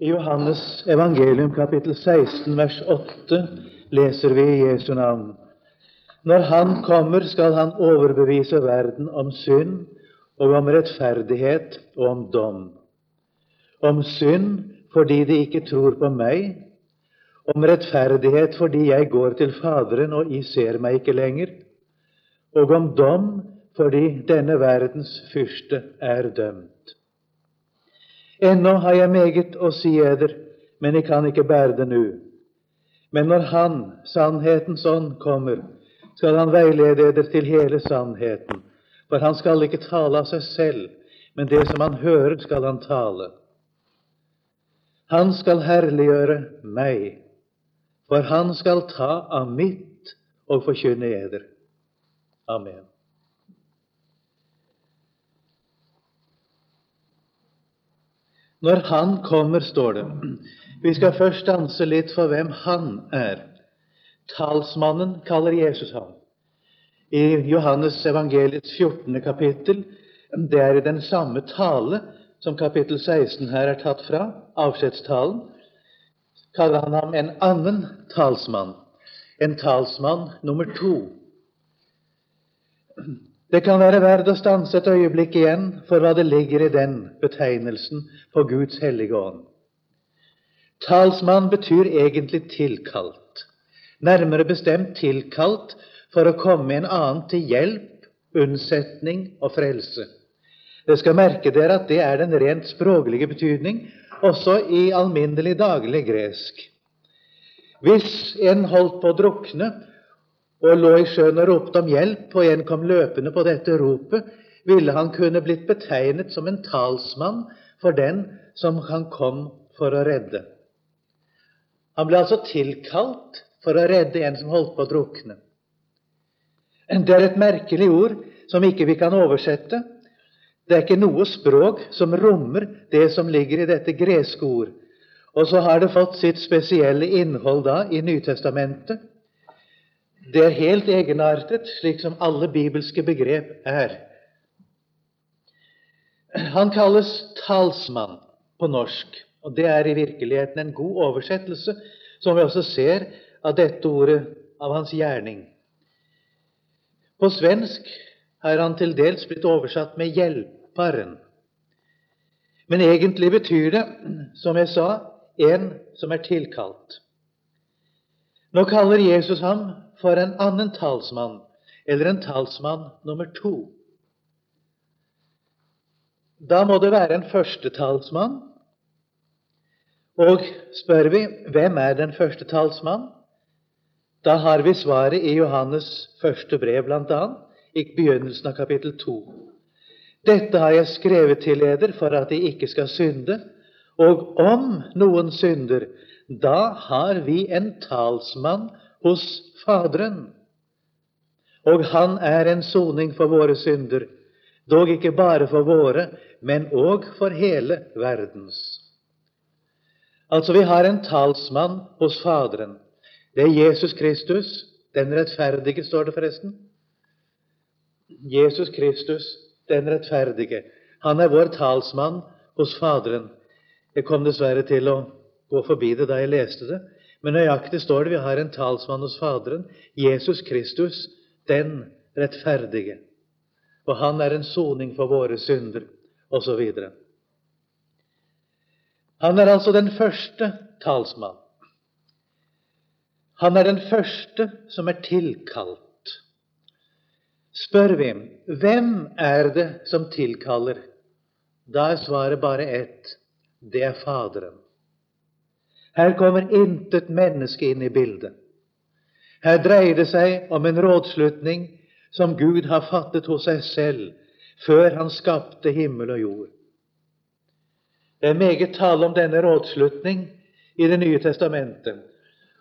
I Johannes evangelium kapittel 16 vers 8 leser vi i Jesu navn. Når Han kommer, skal Han overbevise verden om synd og om rettferdighet og om dom. Om synd fordi de ikke tror på meg, om rettferdighet fordi jeg går til Faderen og I ser meg ikke lenger, og om dom fordi denne verdens fyrste er dømt. Ennå har jeg meget å si eder, men jeg kan ikke bære det nå. Men når Han, sannhetens ånd, kommer, skal Han veilede eder til hele sannheten. For Han skal ikke tale av seg selv, men det som Han hører, skal Han tale. Han skal herliggjøre meg, for Han skal ta av mitt og forkynne eder. Amen. Når Han kommer, står det. Vi skal først danse litt for hvem Han er. Talsmannen kaller Jesus ham. I Johannes evangeliets 14. kapittel, det er i den samme tale som kapittel 16 her er tatt fra, avskjedstalen, kaller han ham en annen talsmann, en talsmann nummer to. Det kan være verdt å stanse et øyeblikk igjen for hva det ligger i den betegnelsen på Guds hellige ånd. Talsmann betyr egentlig tilkalt, nærmere bestemt tilkalt for å komme en annen til hjelp, unnsetning og frelse. Dere skal merke dere at det er den rent språklige betydning, også i alminnelig daglig gresk. Hvis en holdt på å drukne, og lå i sjøen og ropte om hjelp, og en kom løpende på dette ropet, ville han kunne blitt betegnet som en talsmann for den som han kom for å redde. Han ble altså tilkalt for å redde en som holdt på å drukne. Det er et merkelig ord som ikke vi kan oversette. Det er ikke noe språk som rommer det som ligger i dette greske ord. Og så har det fått sitt spesielle innhold da i Nytestamentet. Det er helt egenartet, slik som alle bibelske begrep er. Han kalles talsmann på norsk, og det er i virkeligheten en god oversettelse, som vi også ser av dette ordet av hans gjerning. På svensk er han til dels blitt oversatt med 'hjelperen'. Men egentlig betyr det, som jeg sa, en som er tilkalt. Nå kaller Jesus ham for en annen talsmann, eller en talsmann nummer to. Da må det være en første talsmann. Og spør vi hvem er den første talsmann, da har vi svaret i Johannes første brev, bl.a., i begynnelsen av kapittel 2. Dette har jeg skrevet til eder for at de ikke skal synde. Og om noen synder, da har vi en talsmann hos Faderen. Og han er en soning for våre synder, dog ikke bare for våre, men òg for hele verdens. Altså, vi har en talsmann hos Faderen. Det er Jesus Kristus, den rettferdige, står det forresten. Jesus Kristus, den rettferdige. Han er vår talsmann hos Faderen. Jeg kom dessverre til å gå forbi det da jeg leste det, men nøyaktig står det vi har en talsmann hos Faderen, Jesus Kristus, den rettferdige. Og han er en soning for våre synder, osv. Han er altså den første talsmann. Han er den første som er tilkalt. Spør vi hvem er det som tilkaller, da er svaret bare ett det er Faderen. Her kommer intet menneske inn i bildet. Her dreier det seg om en rådslutning som Gud har fattet hos seg selv før Han skapte himmel og jord. Det er meget tale om denne rådslutning i Det nye testamentet,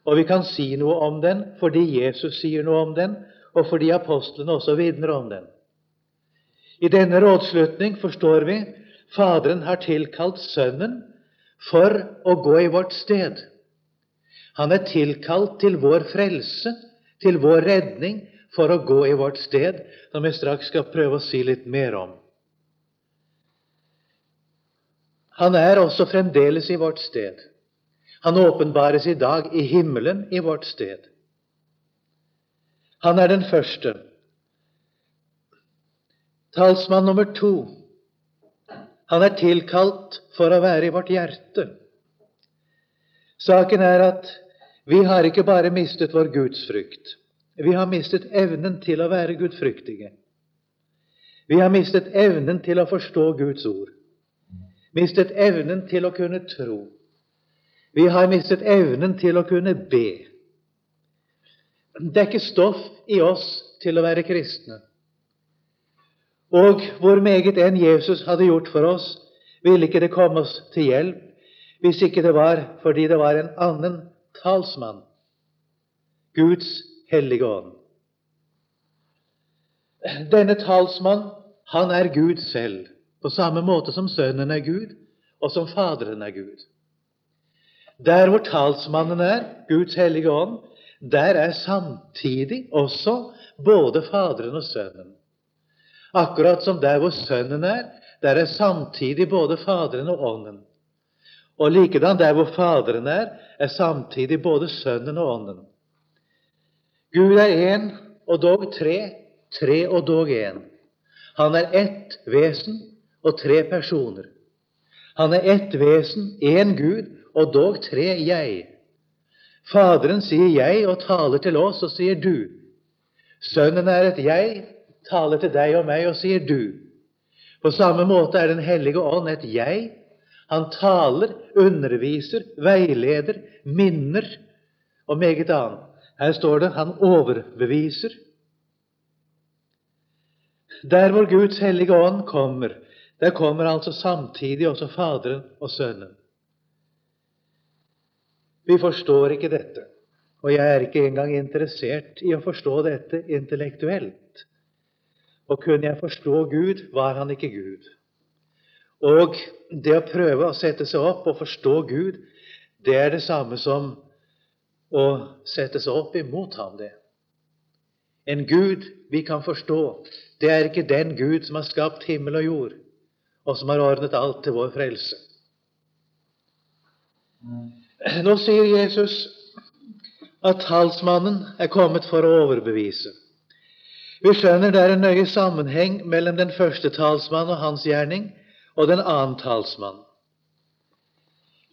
og vi kan si noe om den fordi Jesus sier noe om den, og fordi apostlene også vitner om den. I denne rådslutning forstår vi Faderen har tilkalt Sønnen for å gå i vårt sted. Han er tilkalt til vår frelse, til vår redning, for å gå i vårt sted, som jeg straks skal prøve å si litt mer om. Han er også fremdeles i vårt sted. Han åpenbares i dag i himmelen i vårt sted. Han er den første. Talsmann nummer to. Han er tilkalt for å være i vårt hjerte. Saken er at vi har ikke bare mistet vår gudsfrykt. Vi har mistet evnen til å være gudfryktige. Vi har mistet evnen til å forstå Guds ord. Mistet evnen til å kunne tro. Vi har mistet evnen til å kunne be. Det er ikke stoff i oss til å være kristne. Og hvor meget enn Jesus hadde gjort for oss, ville ikke det komme oss til hjelp hvis ikke det var fordi det var en annen talsmann, Guds hellige ånd. Denne talsmann, han er Gud selv, på samme måte som Sønnen er Gud, og som Faderen er Gud. Der hvor talsmannen er, Guds hellige ånd, der er samtidig også både Faderen og Sønnen. Akkurat som der hvor Sønnen er, der er samtidig både Faderen og Ånden. Og likedan der hvor Faderen er, er samtidig både Sønnen og Ånden. Gud er én og dog tre, tre og dog én. Han er ett vesen og tre personer. Han er ett vesen, én Gud og dog tre jeg. Faderen sier jeg og taler til oss og sier du. Sønnen er et jeg, taler til deg og meg og sier du. På samme måte er Den hellige ånd et jeg. Han taler, underviser, veileder, minner og meget annet. Her står det han overbeviser. Der hvor Guds hellige ånd kommer, der kommer altså samtidig også Faderen og Sønnen. Vi forstår ikke dette, og jeg er ikke engang interessert i å forstå dette intellektuelt. Og kunne jeg forstå Gud, var han ikke Gud. Og det å prøve å sette seg opp og forstå Gud, det er det samme som å sette seg opp imot ham. det. En Gud vi kan forstå, det er ikke den Gud som har skapt himmel og jord, og som har ordnet alt til vår frelse. Nå sier Jesus at talsmannen er kommet for å overbevise. Vi skjønner det er en nøye sammenheng mellom den første talsmann og hans gjerning og den annen talsmann.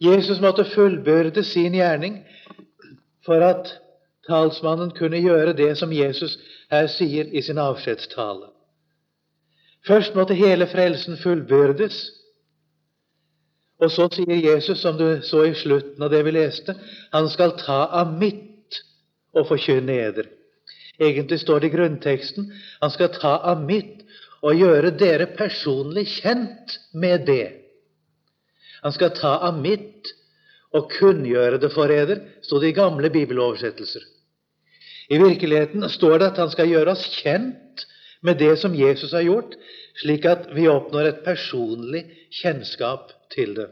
Jesus måtte fullbyrde sin gjerning for at talsmannen kunne gjøre det som Jesus her sier i sin avskjedstale. Først måtte hele frelsen fullbyrdes, og så sier Jesus, som du så i slutten av det vi leste, han skal ta av mitt og forkynne eder. Egentlig står det i grunnteksten han skal ta av mitt og gjøre dere personlig kjent med det. Han skal ta av mitt og kunngjøre det for eder, sto det i gamle bibeloversettelser. I virkeligheten står det at han skal gjøre oss kjent med det som Jesus har gjort, slik at vi oppnår et personlig kjennskap til det.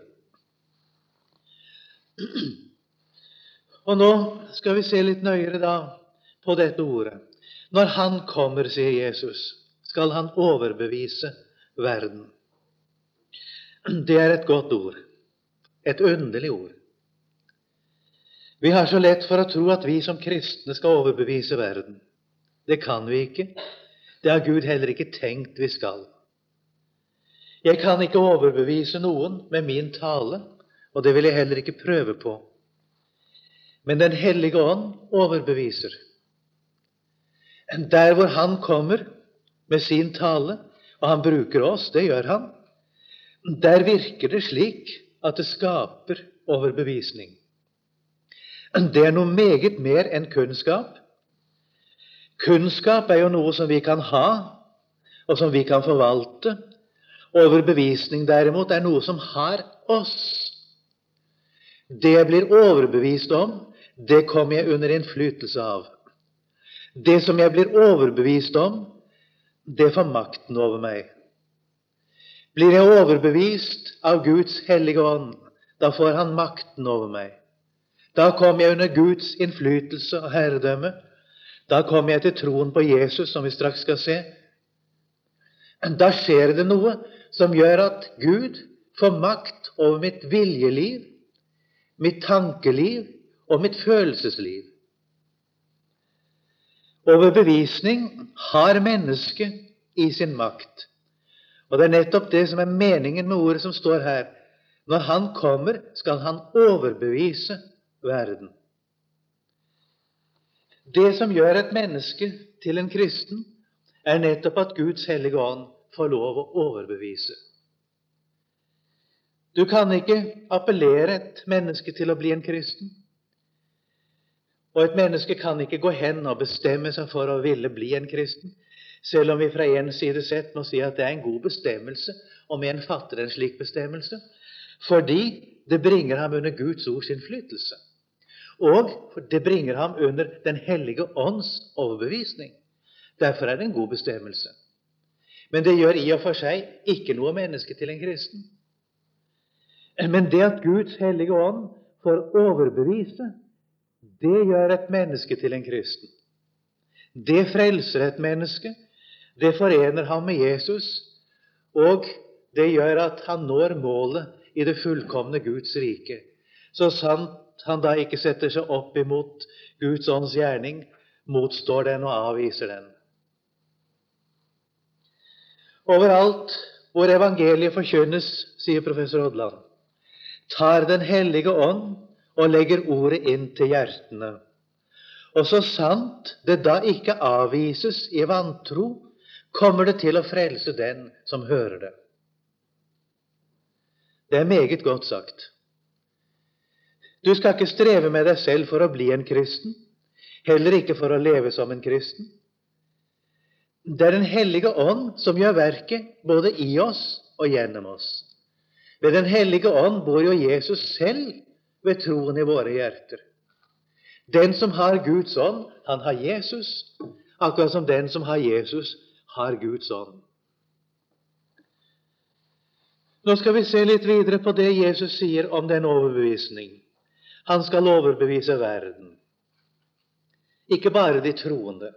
Og nå skal vi se litt nøyere da på dette ordet. Når Han kommer, sier Jesus, skal Han overbevise verden. Det er et godt ord. Et underlig ord. Vi har så lett for å tro at vi som kristne skal overbevise verden. Det kan vi ikke. Det har Gud heller ikke tenkt vi skal. Jeg kan ikke overbevise noen med min tale, og det vil jeg heller ikke prøve på. Men Den hellige ånd overbeviser. Der hvor Han kommer med sin tale, og han bruker oss, det gjør han, der virker det slik at det skaper overbevisning. Det er noe meget mer enn kunnskap. Kunnskap er jo noe som vi kan ha, og som vi kan forvalte. Overbevisning, derimot, er noe som har oss. Det jeg blir overbevist om, det kommer jeg under innflytelse av. Det som jeg blir overbevist om, det får makten over meg. Blir jeg overbevist av Guds hellige ånd, da får han makten over meg. Da kommer jeg under Guds innflytelse og herredømme. Da kommer jeg til troen på Jesus, som vi straks skal se. Da skjer det noe som gjør at Gud får makt over mitt viljeliv, mitt tankeliv og mitt følelsesliv. Overbevisning har mennesket i sin makt. Og det er nettopp det som er meningen med ordet som står her. Når Han kommer, skal Han overbevise verden. Det som gjør et menneske til en kristen, er nettopp at Guds hellige ånd får lov å overbevise. Du kan ikke appellere et menneske til å bli en kristen. Og et menneske kan ikke gå hen og bestemme seg for å ville bli en kristen, selv om vi fra en side sett må si at det er en god bestemmelse om en fatter en slik bestemmelse, fordi det bringer ham under Guds ords innflytelse. Og det bringer ham under Den hellige ånds overbevisning. Derfor er det en god bestemmelse. Men det gjør i og for seg ikke noe menneske til en kristen. Men det at Guds hellige ånd får overbevise, det gjør et menneske til en kristen. Det frelser et menneske. Det forener ham med Jesus, og det gjør at han når målet i det fullkomne Guds rike. Så sant han da ikke setter seg opp imot Guds ånds gjerning, motstår den og avviser den. Overalt hvor evangeliet forkynnes, sier professor Odland, tar Den hellige ånd og legger ordet inn til hjertene. Og så sant det da ikke avvises i vantro, kommer det til å frelse den som hører det. Det er meget godt sagt. Du skal ikke streve med deg selv for å bli en kristen, heller ikke for å leve som en kristen. Det er Den hellige ånd som gjør verket både i oss og gjennom oss. Ved Den hellige ånd bor jo Jesus selv ved troen i våre hjerter. Den som har Guds ånd, han har Jesus, akkurat som den som har Jesus, har Guds ånd. Nå skal vi se litt videre på det Jesus sier om den overbevisning. Han skal overbevise verden, ikke bare de troende.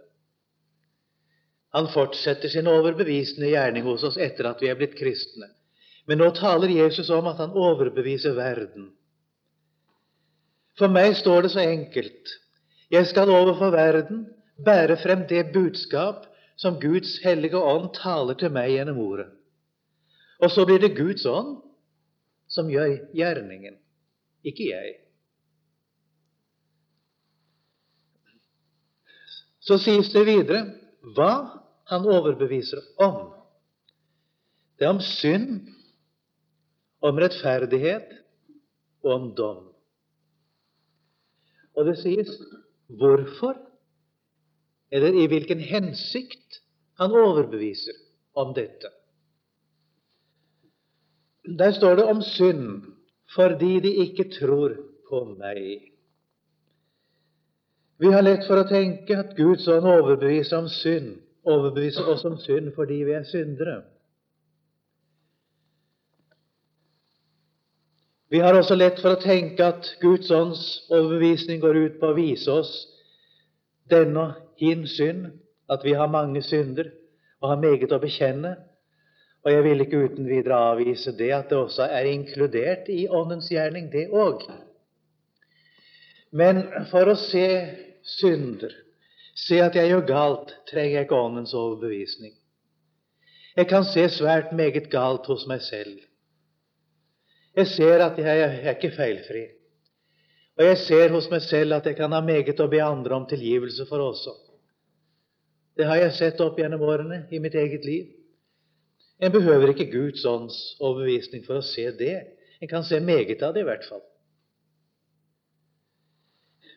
Han fortsetter sin overbevisende gjerning hos oss etter at vi er blitt kristne. Men nå taler Jesus om at han overbeviser verden. For meg står det så enkelt. Jeg skal overfor verden bære frem det budskap som Guds hellige ånd taler til meg gjennom ordet. Og så blir det Guds ånd som gjør gjerningen, ikke jeg. Så sies det videre hva han overbeviser om. Det er om synd, om rettferdighet og om dom. Og det sies hvorfor, eller i hvilken hensikt, han overbeviser om dette. Der står det om synd fordi de ikke tror på meg. Vi har lett for å tenke at Guds ånd overbeviser om synd, overbeviser oss om synd fordi vi er syndere. Vi har også lett for å tenke at Guds ånds overbevisning går ut på å vise oss denne hin synd, at vi har mange synder og har meget å bekjenne. Og jeg vil ikke uten videre avvise det at det også er inkludert i Åndens gjerning, det òg. Men for å se synder, se at jeg gjør galt, trenger jeg ikke Åndens overbevisning. Jeg kan se svært meget galt hos meg selv. Jeg ser at jeg er ikke feilfri. Og jeg ser hos meg selv at jeg kan ha meget å be andre om tilgivelse for også. Det har jeg sett opp gjennom årene i mitt eget liv. En behøver ikke Guds ånds overbevisning for å se det. En kan se meget av det, i hvert fall.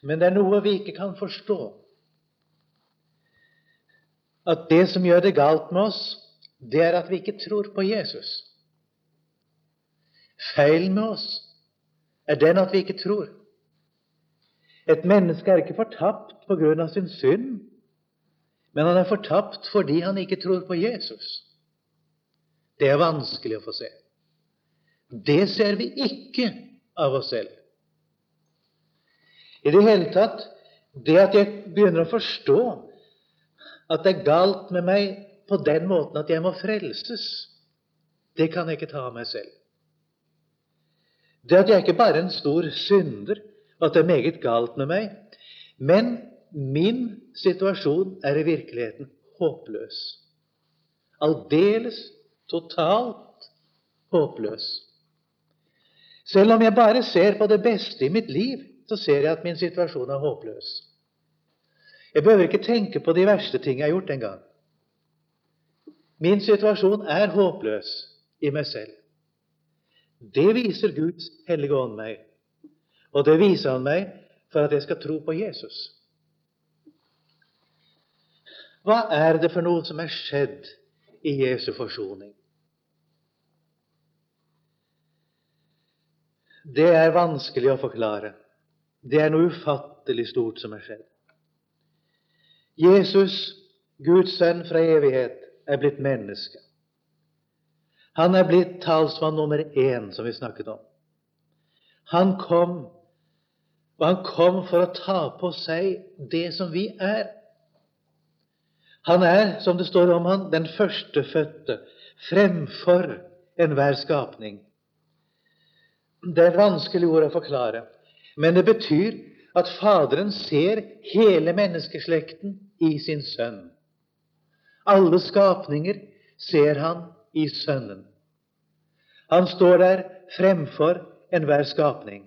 Men det er noe vi ikke kan forstå. At det som gjør det galt med oss, det er at vi ikke tror på Jesus. Feilen med oss er den at vi ikke tror. Et menneske er ikke fortapt på grunn av sin synd, men han er fortapt fordi han ikke tror på Jesus. Det er vanskelig å få se. Det ser vi ikke av oss selv. I det hele tatt det at jeg begynner å forstå at det er galt med meg på den måten at jeg må frelses, det kan jeg ikke ta av meg selv. Det at jeg ikke bare er en stor synder, at det er meget galt med meg, men min situasjon er i virkeligheten håpløs. Aldeles, totalt håpløs. Selv om jeg bare ser på det beste i mitt liv, så ser jeg at min situasjon er håpløs. Jeg behøver ikke tenke på de verste ting jeg har gjort engang. Min situasjon er håpløs i meg selv. Det viser Guds hellige ånd meg, og det viser Han meg for at jeg skal tro på Jesus. Hva er det for noe som er skjedd i Jesu forsoning? Det er vanskelig å forklare. Det er noe ufattelig stort som er skjedd. Jesus, Guds sønn fra evighet, er blitt menneske. Han er blitt talsmann nummer én, som vi snakket om. Han kom, og han kom for å ta på seg det som vi er. Han er, som det står om han, den førstefødte fremfor enhver skapning. Det er vanskelig ord å forklare, men det betyr at Faderen ser hele menneskeslekten i sin sønn. Alle skapninger ser han i Sønnen. Han står der fremfor enhver skapning.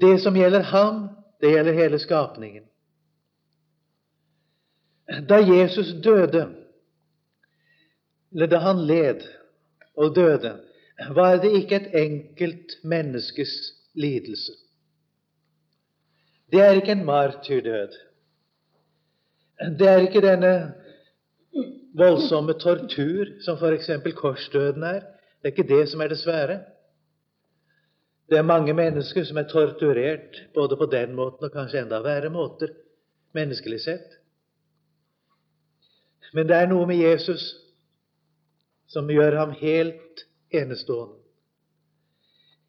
Det som gjelder ham, det gjelder hele skapningen. Da Jesus døde, eller da han led og døde, var det ikke et enkelt menneskes lidelse. Det er ikke en martyrdød. Det er ikke denne voldsomme tortur som f.eks. korsdøden er. Det er ikke det som er det svære. Det er mange mennesker som er torturert både på den måten og kanskje enda verre måter, menneskelig sett. Men det er noe med Jesus som gjør ham helt enestående.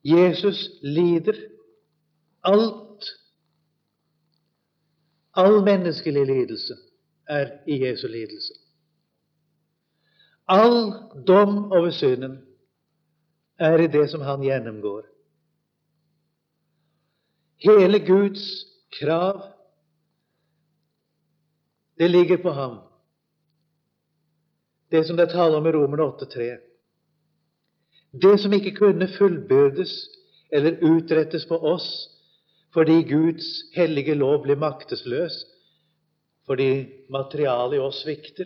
Jesus lider alt. All menneskelig lidelse er i Jesu lidelse. All dom over synden er i det som han gjennomgår. Hele Guds krav, det ligger på ham. Det som det er tale om i Romerne 8,3. Det som ikke kunne fullbyrdes eller utrettes på oss fordi Guds hellige lov blir maktesløs, fordi materialet i oss svikter,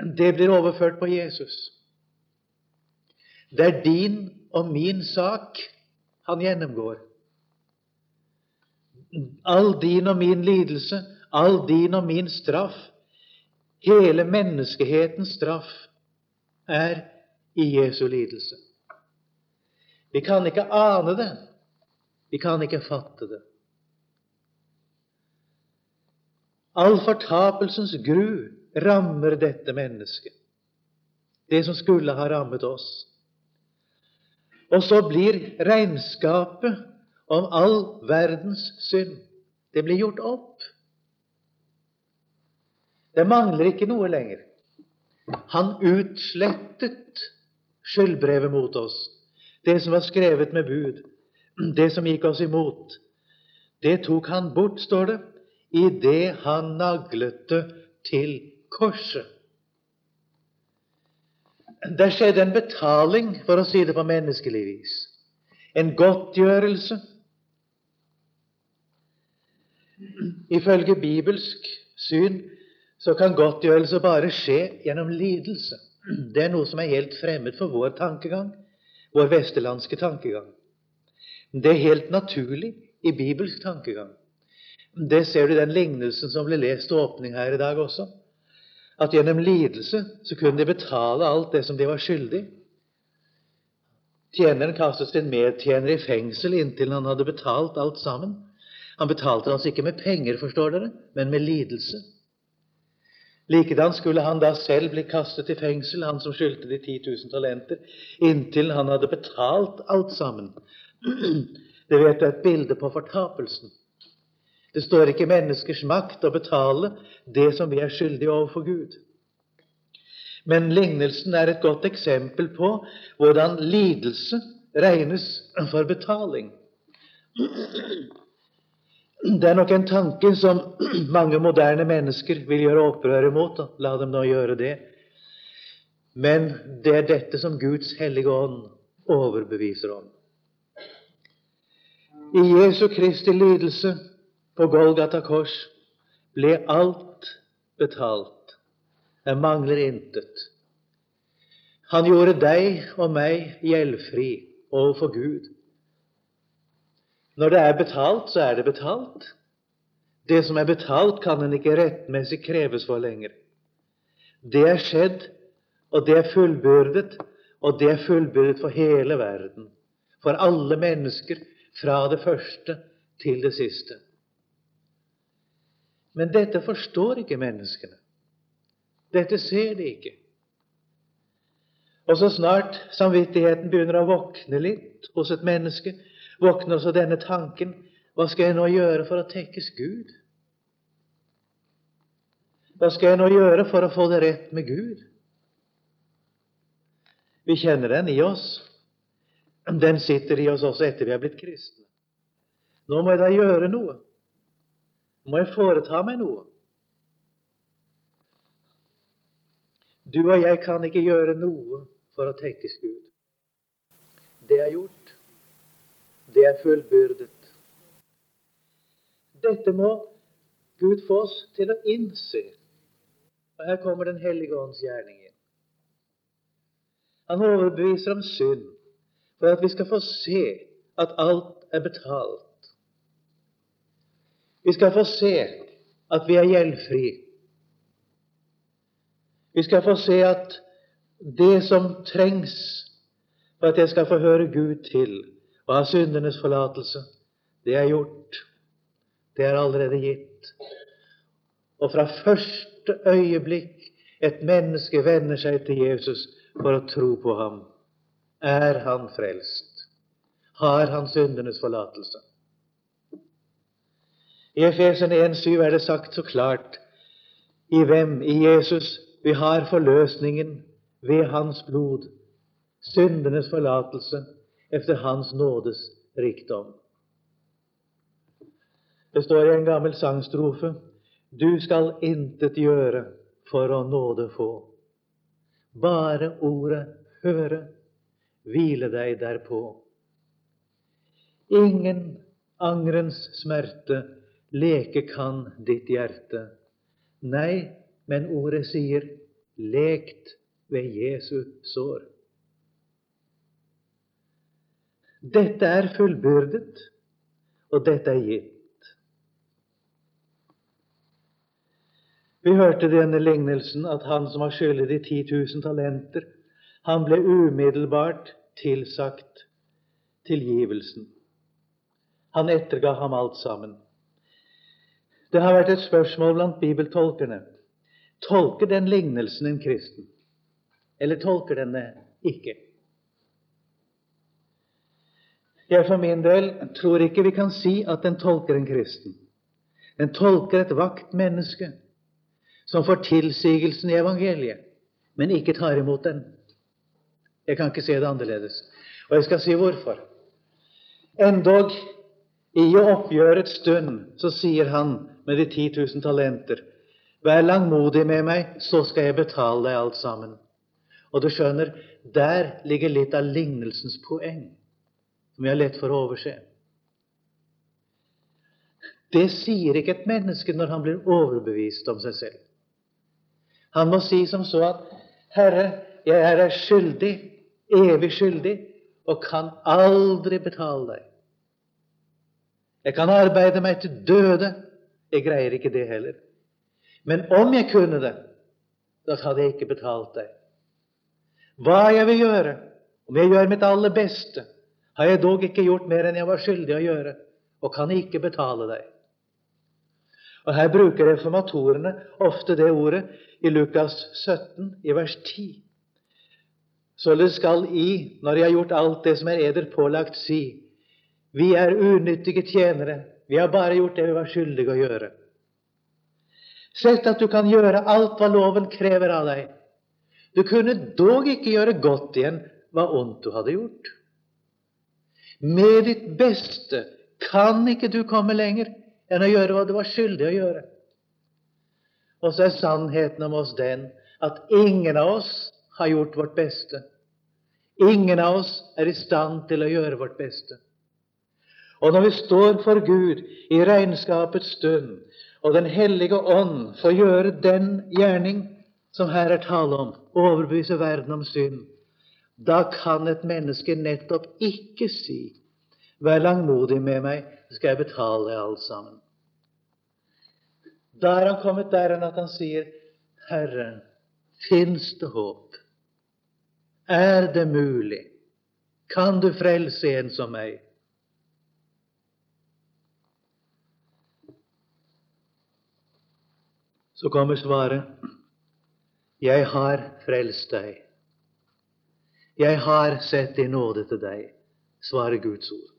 det blir overført på Jesus. Det er din og min sak han gjennomgår. All din og min lidelse, all din og min straff, hele menneskehetens straff, er i Jesu lidelse. Vi kan ikke ane det. Vi kan ikke fatte det. All fortapelsens gru rammer dette mennesket. Det som skulle ha rammet oss. Og så blir regnskapet om all verdens synd det blir gjort opp. Det mangler ikke noe lenger. Han utslettet skyldbrevet mot oss, det som var skrevet med bud, det som gikk oss imot. Det tok han bort, står det, idet han naglet det til korset. Det skjedde en betaling, for å si det på menneskelig vis. En godtgjørelse. Ifølge bibelsk syn så kan godtgjørelse bare skje gjennom lidelse. Det er noe som er helt fremmed for vår tankegang, vår vesterlandske tankegang. Det er helt naturlig i bibelsk tankegang. Det ser du i den lignelsen som ble lest til åpning her i dag også at gjennom lidelse så kunne de betale alt det som de var skyldig. Tjeneren kastet sin medtjener i fengsel inntil han hadde betalt alt sammen. Han betalte altså ikke med penger, forstår dere, men med lidelse. Likedan skulle han da selv bli kastet i fengsel, han som skyldte de 10 000 talenter, inntil han hadde betalt alt sammen. Det vet du er et bilde på fortapelsen. Det står ikke menneskers makt å betale det som vi er skyldige overfor Gud. Men lignelsen er et godt eksempel på hvordan lidelse regnes for betaling. Det er nok en tanke som mange moderne mennesker vil gjøre opprør imot. og La dem nå gjøre det. Men det er dette som Guds hellige ånd overbeviser om. I Jesu Kristi lidelse på Golgata kors ble alt betalt. Det mangler intet. Han gjorde deg og meg gjeldfri overfor Gud. Når det er betalt, så er det betalt. Det som er betalt, kan en ikke rettmessig kreves for lenger. Det er skjedd, og det er fullbyrdet, og det er fullbyrdet for hele verden. For alle mennesker, fra det første til det siste. Men dette forstår ikke menneskene. Dette ser de ikke. Og så snart samvittigheten begynner å våkne litt hos et menneske, våkner også denne tanken hva skal jeg nå gjøre for å tekkes Gud? Hva skal jeg nå gjøre for å få det rett med Gud? Vi kjenner den i oss. Den sitter i oss også etter vi er blitt kristne. Nå må jeg da gjøre noe. Må jeg foreta meg noe. Du og jeg kan ikke gjøre noe for å tenkes Gud. Det er gjort. Det er fullbyrdet. Dette må Gud få oss til å innse. Og her kommer Den hellige ånds gjerning inn. Han overbeviser om synd for at vi skal få se at alt er betalt. Vi skal få se at vi er gjeldfri. Vi skal få se at det som trengs for at jeg skal få høre Gud til, og ha syndenes forlatelse, det er gjort. Det er allerede gitt. Og fra første øyeblikk et menneske vender seg til Jesus for å tro på ham, er han frelst. Har han syndenes forlatelse. I Efesen 1,7 er det sagt så klart i hvem? I Jesus. Vi har forløsningen ved Hans blod, syndenes forlatelse efter Hans nådes rikdom. Det står i en gammel sangstrofe Du skal intet gjøre for å nåde få. Bare ordet høre, hvile deg derpå. Ingen angrens smerte leke kan ditt hjerte. Nei, men ordet sier lekt ved Jesu sår. Dette er fullbyrdet, og dette er gitt. Vi hørte denne lignelsen at han som var skyldig de 10 000 talenter, han ble umiddelbart tilsagt tilgivelsen. Han etterga ham alt sammen. Det har vært et spørsmål blant bibeltolkerne. Tolker den lignelsen en kristen, eller tolker den det ikke? Jeg for min del tror ikke vi kan si at den tolker en kristen. Den tolker et vakt menneske som får tilsigelsen i evangeliet, men ikke tar imot den. Jeg kan ikke se det annerledes. Og jeg skal si hvorfor. Endog i oppgjørets stund så sier han med de 10 000 talenter Vær langmodig med meg, så skal jeg betale deg alt sammen. Og du skjønner, der ligger litt av lignelsens poeng som vi har lett for å overse. Det sier ikke et menneske når han blir overbevist om seg selv. Han må si som så at 'Herre, jeg er deg skyldig, evig skyldig, og kan aldri betale deg.' 'Jeg kan arbeide meg til døde. Jeg greier ikke det heller.' Men om jeg kunne det, da hadde jeg ikke betalt deg. Hva jeg vil gjøre, om jeg gjør mitt aller beste, har jeg dog ikke gjort mer enn jeg var skyldig å gjøre, og kan ikke betale deg. Og Her bruker reformatorene ofte det ordet i Lukas 17, i vers 10. Således skal I, når jeg har gjort alt det som er eder pålagt, si:" Vi er unyttige tjenere, vi har bare gjort det vi var skyldige å gjøre. Sett at du kan gjøre alt hva loven krever av deg. Du kunne dog ikke gjøre godt igjen hva ondt du hadde gjort. Med ditt beste kan ikke du komme lenger enn å gjøre hva du var skyldig å gjøre. Og så er sannheten om oss den at ingen av oss har gjort vårt beste. Ingen av oss er i stand til å gjøre vårt beste. Og når vi står for Gud i regnskapets stund, og Den hellige ånd får gjøre den gjerning som her er tale om, overbevise verden om synd, da kan et menneske nettopp ikke si Vær langmodig med meg, så skal jeg betale deg alt sammen. Da er han kommet der at han sier, Herre, fins det håp? Er det mulig? Kan du frelse en som meg? Så kommer svaret. Jeg har frelst deg. Jeg har sett i nåde til deg, svarer Guds ord.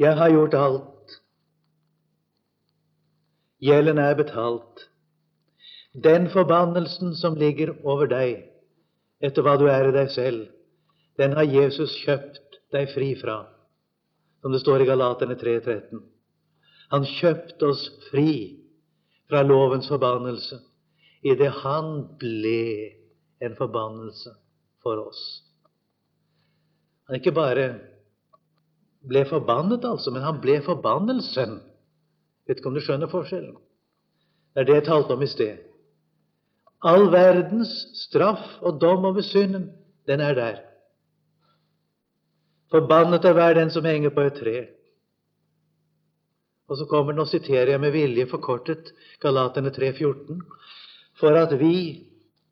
Jeg har gjort alt. Gjelden er betalt. Den forbannelsen som ligger over deg etter hva du er i deg selv, den har Jesus kjøpt deg fri fra, som det står i Galaterne 3,13. Han kjøpte oss fri fra lovens forbannelse idet han ble en forbannelse for oss. Han ikke bare ble forbannet, altså, men han ble forbannelsen. Vet ikke om du skjønner forskjellen? Det er det jeg talte om i sted. All verdens straff og dom over synden, den er der. Forbannet er hver den som henger på et tre. Og så kommer den, og siterer jeg med vilje forkortet Galaterne 3,14, for at vi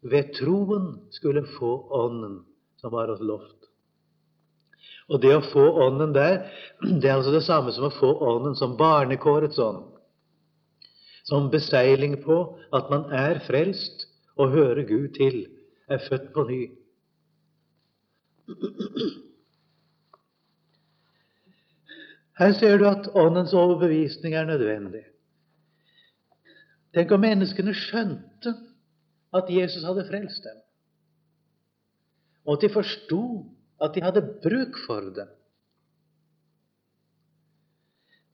ved troen skulle få Ånden som var oss lovt. Og det å få Ånden der, det er altså det samme som å få Ånden som barnekårets ånd. Som beseiling på at man er frelst og hører Gud til, er født på ny. Her ser du at Åndens overbevisning er nødvendig. Tenk om menneskene skjønte at Jesus hadde frelst dem, og at de forsto at de hadde bruk for det.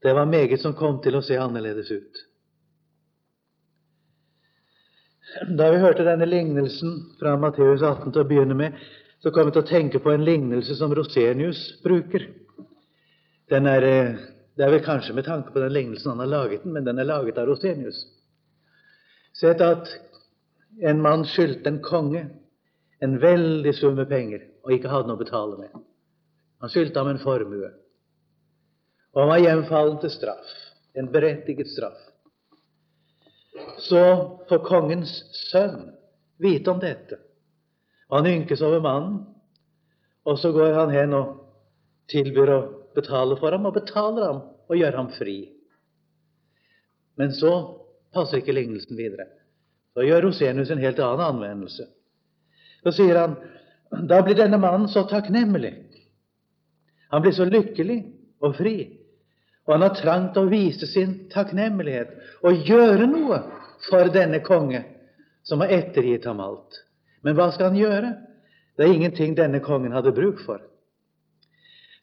Det var meget som kom til å se annerledes ut. Da vi hørte denne lignelsen fra Matteus 18 til å begynne med, så kom vi til å tenke på en lignelse som Rosenius bruker. Er, eh, det er vel kanskje med tanke på den lignelsen han har laget den, men den er laget av Rosenius. Sett at en mann skyldte en konge en veldig summe penger og ikke hadde noe å betale med. Han skyldte ham en formue. Og han var hjemfallen til straff, en berettiget straff. Så får kongens sønn vite om dette. Og han ynkes over mannen, og så går han hen og tilbyr å betaler for ham og betaler ham og gjør ham fri. Men så passer ikke lignelsen videre. Så gjør Rosenius en helt annen anvendelse. Så sier han da blir denne mannen så takknemlig. Han blir så lykkelig og fri. Og han har trangt å vise sin takknemlighet og gjøre noe for denne konge som har ettergitt ham alt. Men hva skal han gjøre? Det er ingenting denne kongen hadde bruk for.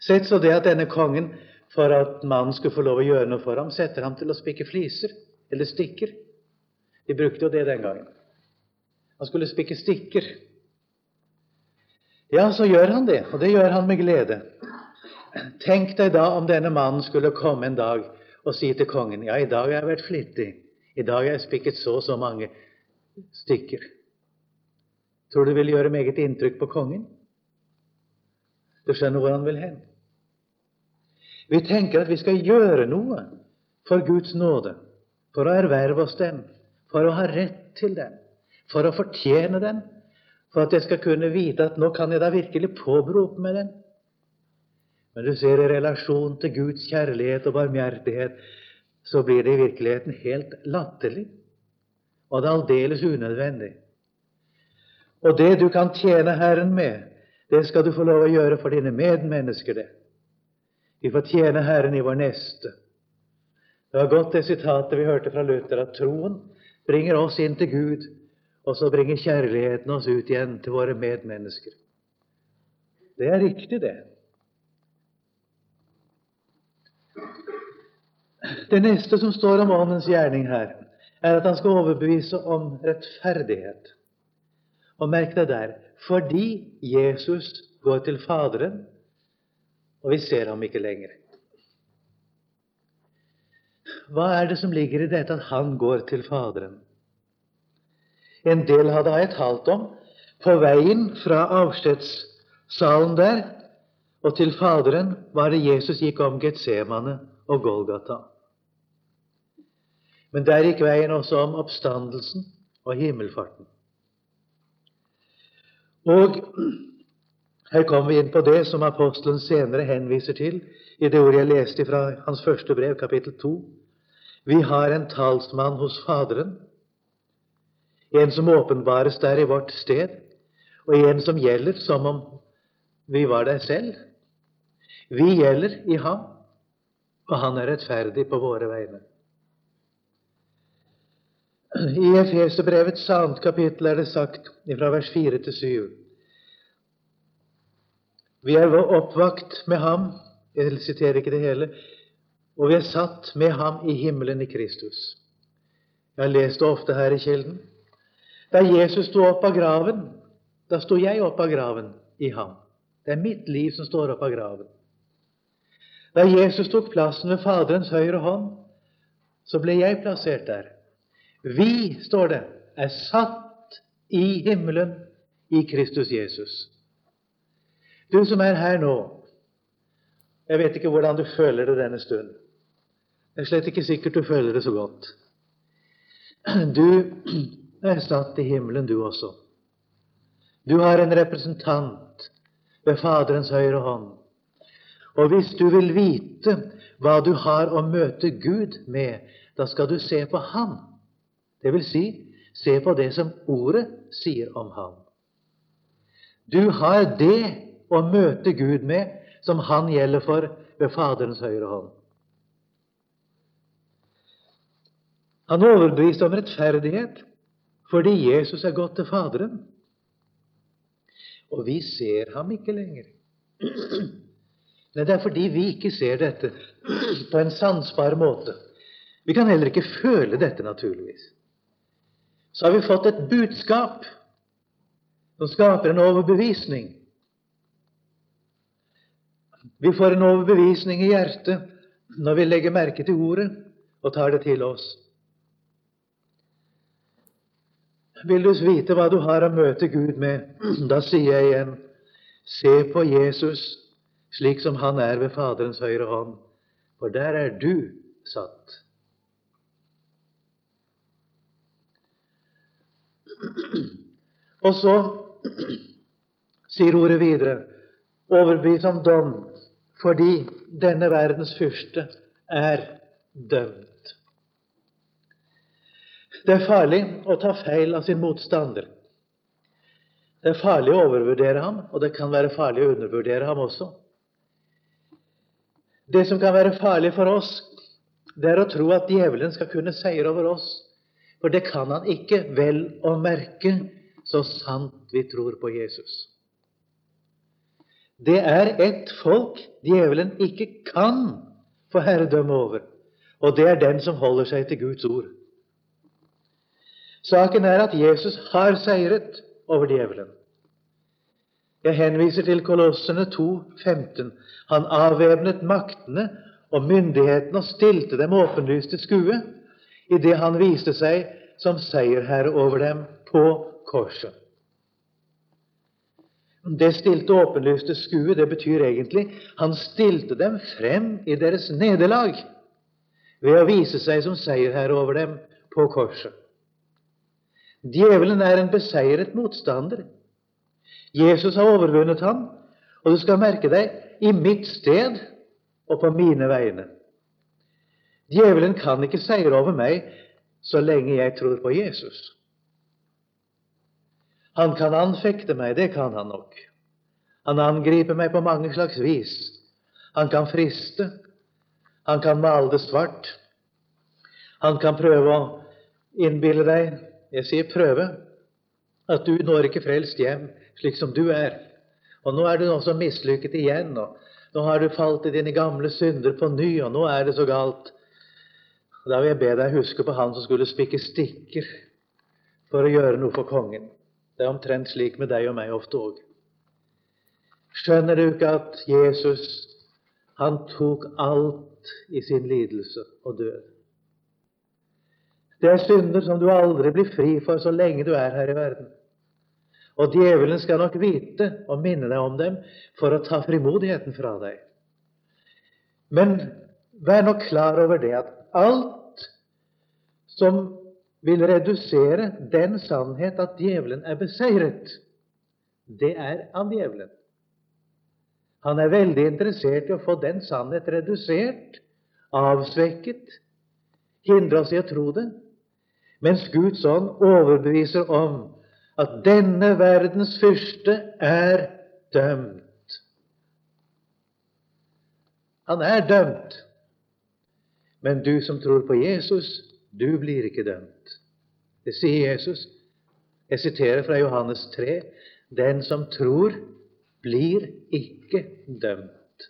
Sett så det at denne kongen, for at mannen skulle få lov å gjøre noe for ham, setter ham til å spikke fliser eller stikker. De brukte jo det den gangen. Han skulle spikke stikker. Ja, så gjør han det, og det gjør han med glede. Tenk deg da om denne mannen skulle komme en dag og si til kongen ja, i dag har jeg vært flittig, i dag har jeg spikket så og så mange stikker. Tror du det vil gjøre meget inntrykk på kongen? Du skjønner hvor han vil hen. Vi tenker at vi skal gjøre noe for Guds nåde, for å erverve oss dem, for å ha rett til dem, for å fortjene dem, for at jeg skal kunne vite at nå kan jeg da virkelig påberope meg dem. Men du ser, i relasjon til Guds kjærlighet og barmhjertighet, så blir det i virkeligheten helt latterlig, og det er aldeles unødvendig. Og det du kan tjene Herren med, det skal du få lov å gjøre for dine medmennesker, det. Vi får tjene Herren i vår neste. Det var godt det sitatet vi hørte fra Luther, at troen bringer oss inn til Gud, og så bringer kjærligheten oss ut igjen til våre medmennesker. Det er riktig, det. Det neste som står om Åndens gjerning her, er at han skal overbevise om rettferdighet. Og merk deg der fordi Jesus går til Faderen, og vi ser ham ikke lenger. Hva er det som ligger i dette at han går til Faderen? En del hadde jeg talt om. På veien fra avskjedssalen der og til Faderen var det Jesus gikk om Getsemane og Golgata. Men der gikk veien også om oppstandelsen og himmelfarten. Og her kommer vi inn på det som apostelen senere henviser til i det ordet jeg leste fra hans første brev, kapittel 2. Vi har en talsmann hos Faderen, en som åpenbares der i vårt sted, og en som gjelder som om vi var der selv. Vi gjelder i ham, og han er rettferdig på våre vegne. I Efeserbrevets annet kapittel er det sagt fra vers 4 til 7 Vi er oppvakt med ham Jeg siterer ikke det hele. Og vi er satt med ham i himmelen i Kristus. Jeg har lest det ofte her i Kilden. Da Jesus sto opp av graven, da sto jeg opp av graven i ham. Det er mitt liv som står opp av graven. Da Jesus tok plassen ved Faderens høyre hånd, så ble jeg plassert der. Vi, står det, er satt i himmelen i Kristus Jesus. Du som er her nå, jeg vet ikke hvordan du føler det denne stund. Det er slett ikke sikkert du føler det så godt. Du er satt i himmelen, du også. Du har en representant ved Faderens høyre hånd. Og hvis du vil vite hva du har å møte Gud med, da skal du se på Ham. Det vil si, se på det som Ordet sier om ham. Du har det å møte Gud med som Han gjelder for ved Faderens høyre hånd. Han overbeviste om rettferdighet fordi Jesus er gått til Faderen. Og vi ser ham ikke lenger. Nei, det er fordi vi ikke ser dette på en sansbar måte. Vi kan heller ikke føle dette, naturligvis så har vi fått et budskap som skaper en overbevisning. Vi får en overbevisning i hjertet når vi legger merke til ordet og tar det til oss. Vil du vite hva du har å møte Gud med, da sier jeg igjen se på Jesus slik som han er ved Faderens høyre hånd, for der er du satt. Og så sier ordet videre overbevist om dom fordi denne verdens fyrste er dømt. Det er farlig å ta feil av sin motstander. Det er farlig å overvurdere ham, og det kan være farlig å undervurdere ham også. Det som kan være farlig for oss, det er å tro at djevelen skal kunne seire over oss for det kan han ikke, vel å merke, så sant vi tror på Jesus. Det er ett folk djevelen ikke kan få herredømme over, og det er den som holder seg til Guds ord. Saken er at Jesus har seiret over djevelen. Jeg henviser til Kolossene 2, 15. Han avvæpnet maktene og myndighetene og stilte dem åpenlyst til skue idet han viste seg som seierherre over dem på korset. Det stilte åpenlyste skue, det betyr egentlig han stilte dem frem i deres nederlag ved å vise seg som seierherre over dem på korset. Djevelen er en beseiret motstander. Jesus har overvunnet ham, og du skal merke deg i mitt sted og på mine vegne. Djevelen kan ikke seire over meg så lenge jeg tror på Jesus. Han kan anfekte meg, det kan han nok. Han angriper meg på mange slags vis. Han kan friste. Han kan male det svart. Han kan prøve å innbille deg Jeg sier prøve at du når ikke frelst hjem slik som du er. Og nå er du også mislykket igjen. og Nå har du falt i dine gamle synder på ny, og nå er det så galt. Da vil jeg be deg huske på han som skulle spikke stikker for å gjøre noe for kongen. Det er omtrent slik med deg og meg ofte òg. Skjønner du ikke at Jesus, han tok alt i sin lidelse og død? Det er synder som du aldri blir fri for så lenge du er her i verden. Og djevelen skal nok vite og minne deg om dem for å ta frimodigheten fra deg. Men vær nok klar over det at alt som vil redusere den sannhet at djevelen er beseiret, det er av djevelen. Han er veldig interessert i å få den sannhet redusert, avsvekket, hindre oss i å tro det, mens Guds ånd overbeviser om at denne verdens fyrste er dømt. Han er dømt. Men du som tror på Jesus, du blir ikke dømt. Det sier Jesus. Jeg siterer fra Johannes 3.: Den som tror, blir ikke dømt.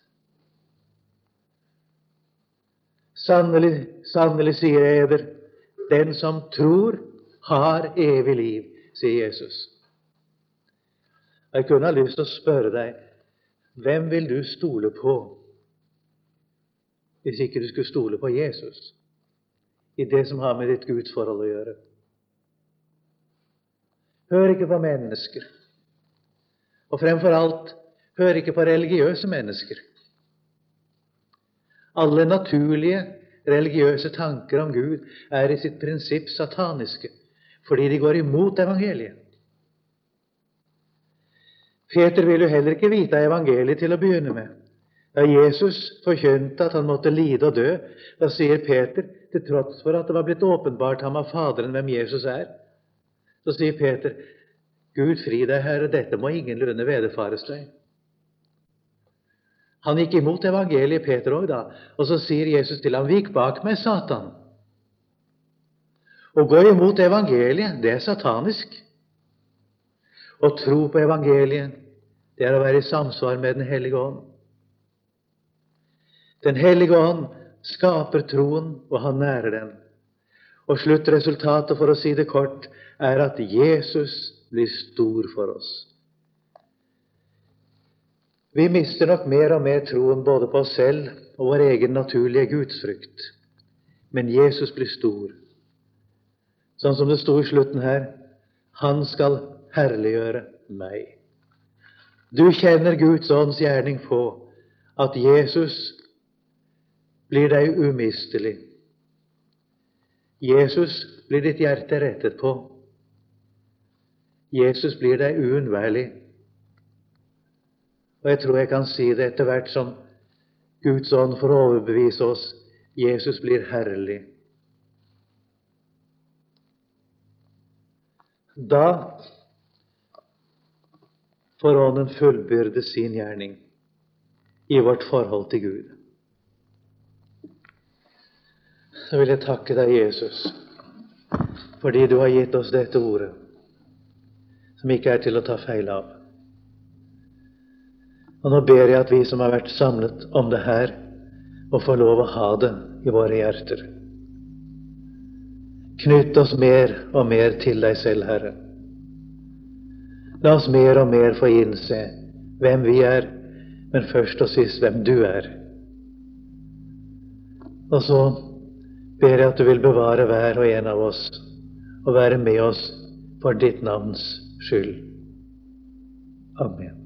Sannelig, sannelig, sier eder, den som tror, har evig liv sier Jesus. Jeg kunne ha lyst til å spørre deg hvem vil du stole på hvis ikke du skulle stole på Jesus i det som har med ditt gudsforhold å gjøre? Hør ikke på mennesker. Og fremfor alt, hør ikke på religiøse mennesker. Alle naturlige religiøse tanker om Gud er i sitt prinsipp sataniske fordi de går imot evangeliet. Peter vil jo heller ikke vite evangeliet til å begynne med. Da Jesus forkynte at han måtte lide og dø, da sier Peter, til tross for at det var blitt åpenbart ham av Faderen hvem Jesus er, så sier Peter, Gud fri deg, Herre, dette må ingenlunde vederfares deg. Han gikk imot evangeliet, Peter òg, da, og så sier Jesus til ham, Vik bak meg, Satan. Å gå imot evangeliet, det er satanisk. Å tro på evangeliet, det er å være i samsvar med Den hellige ånd. Den hellige ånd skaper troen, og han nærer den. Og sluttresultatet, for å si det kort, er at Jesus blir stor for oss. Vi mister nok mer og mer troen både på oss selv og vår egen naturlige gudsfrykt. Men Jesus blir stor. Sånn som det sto i slutten her Han skal herliggjøre meg. Du kjenner Guds ånds gjerning på at Jesus blir deg umistelig. Jesus blir ditt hjerte rettet på. Jesus blir deg uunnværlig. Og jeg tror jeg kan si det etter hvert som Guds ånd får overbevise oss Jesus blir herlig. Da får Ånden fullbyrde sin gjerning i vårt forhold til Gud. Så vil jeg takke deg, Jesus, fordi du har gitt oss dette ordet, som ikke er til å ta feil av. Og nå ber jeg at vi som har vært samlet om det her, må få lov å ha det i våre hjerter. Knytt oss mer og mer til deg selv, Herre. La oss mer og mer få innse hvem vi er, men først og sist hvem du er. Og så ber jeg at du vil bevare hver og en av oss og være med oss for ditt navns skyld. Amen.